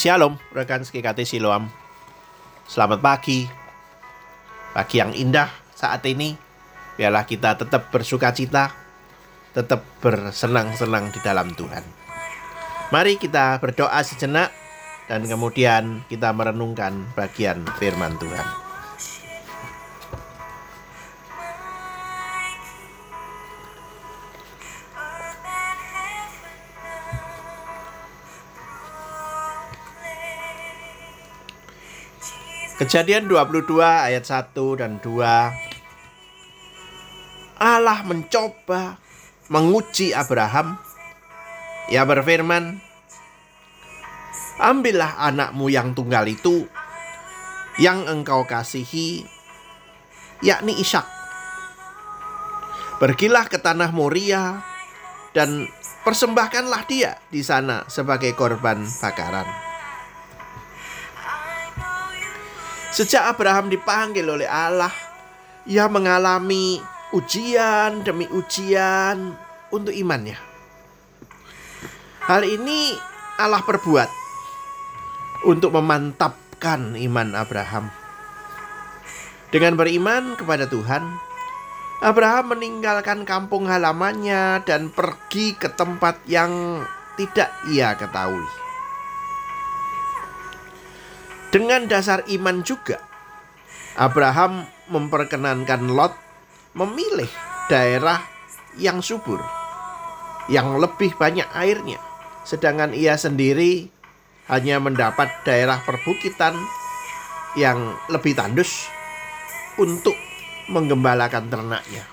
Shalom, rekan SKKT Siloam. Selamat pagi. Pagi yang indah saat ini. Biarlah kita tetap bersuka cita, tetap bersenang-senang di dalam Tuhan. Mari kita berdoa sejenak dan kemudian kita merenungkan bagian firman Tuhan. Kejadian 22 ayat 1 dan 2 Allah mencoba menguji Abraham. Ia berfirman Ambillah anakmu yang tunggal itu Yang engkau kasihi Yakni Ishak. Pergilah ke tanah Moria Dan persembahkanlah dia di sana sebagai korban bakaran Sejak Abraham dipanggil oleh Allah, ia mengalami ujian demi ujian untuk imannya. Hal ini Allah perbuat untuk memantapkan iman Abraham. Dengan beriman kepada Tuhan, Abraham meninggalkan kampung halamannya dan pergi ke tempat yang tidak ia ketahui. Dengan dasar iman juga, Abraham memperkenankan Lot memilih daerah yang subur, yang lebih banyak airnya, sedangkan ia sendiri hanya mendapat daerah perbukitan yang lebih tandus untuk menggembalakan ternaknya.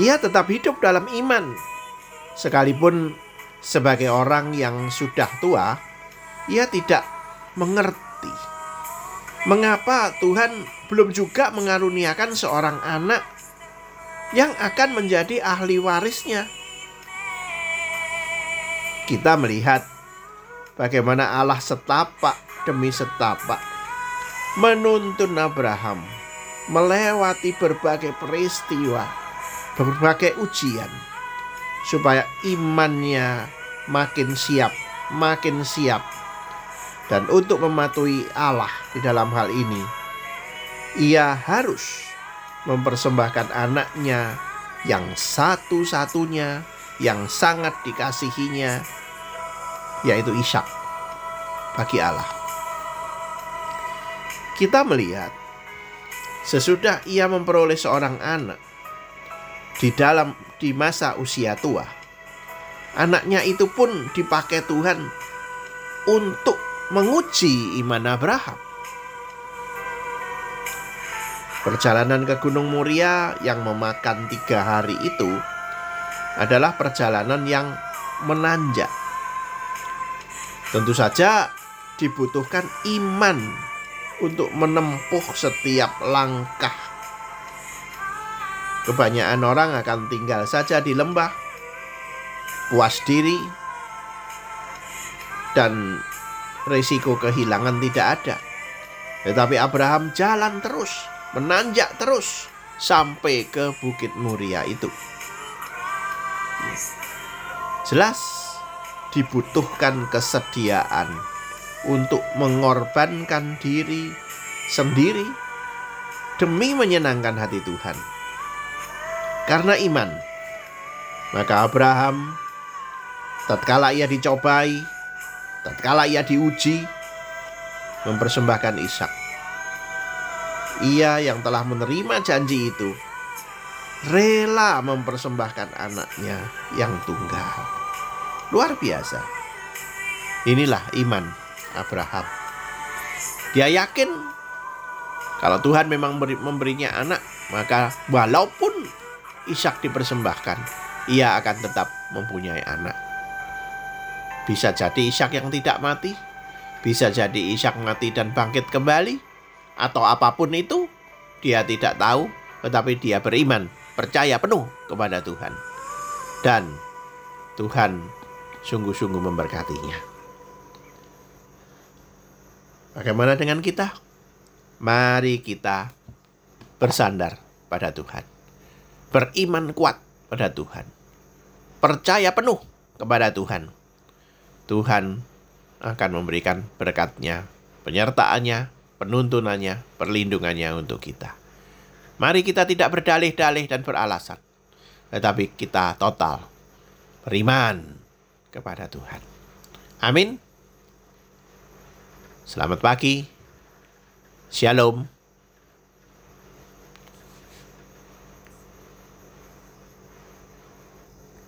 Ia tetap hidup dalam iman, sekalipun sebagai orang yang sudah tua ia tidak mengerti mengapa Tuhan belum juga mengaruniakan seorang anak yang akan menjadi ahli warisnya. Kita melihat bagaimana Allah setapak demi setapak menuntun Abraham melewati berbagai peristiwa, berbagai ujian supaya imannya makin siap, makin siap dan untuk mematuhi Allah di dalam hal ini, ia harus mempersembahkan anaknya yang satu-satunya yang sangat dikasihinya, yaitu Ishak bagi Allah. Kita melihat sesudah ia memperoleh seorang anak di dalam di masa usia tua, anaknya itu pun dipakai Tuhan untuk menguji iman Abraham. Perjalanan ke Gunung Muria yang memakan tiga hari itu adalah perjalanan yang menanjak. Tentu saja dibutuhkan iman untuk menempuh setiap langkah. Kebanyakan orang akan tinggal saja di lembah, puas diri, dan risiko kehilangan tidak ada. Tetapi Abraham jalan terus, menanjak terus sampai ke Bukit Muria itu. Jelas dibutuhkan kesediaan untuk mengorbankan diri sendiri demi menyenangkan hati Tuhan. Karena iman, maka Abraham tatkala ia dicobai tatkala ia diuji mempersembahkan Ishak. Ia yang telah menerima janji itu rela mempersembahkan anaknya yang tunggal. Luar biasa. Inilah iman Abraham. Dia yakin kalau Tuhan memang memberinya anak, maka walaupun Ishak dipersembahkan, ia akan tetap mempunyai anak. Bisa jadi Ishak yang tidak mati, bisa jadi Ishak mati dan bangkit kembali, atau apa pun itu, dia tidak tahu, tetapi dia beriman, percaya penuh kepada Tuhan. Dan Tuhan sungguh-sungguh memberkatinya. Bagaimana dengan kita? Mari kita bersandar pada Tuhan. Beriman kuat pada Tuhan. Percaya penuh kepada Tuhan Tuhan akan memberikan berkatnya, penyertaannya, penuntunannya, perlindungannya untuk kita. Mari kita tidak berdalih-dalih dan beralasan, tetapi kita total beriman kepada Tuhan. Amin. Selamat pagi. Shalom.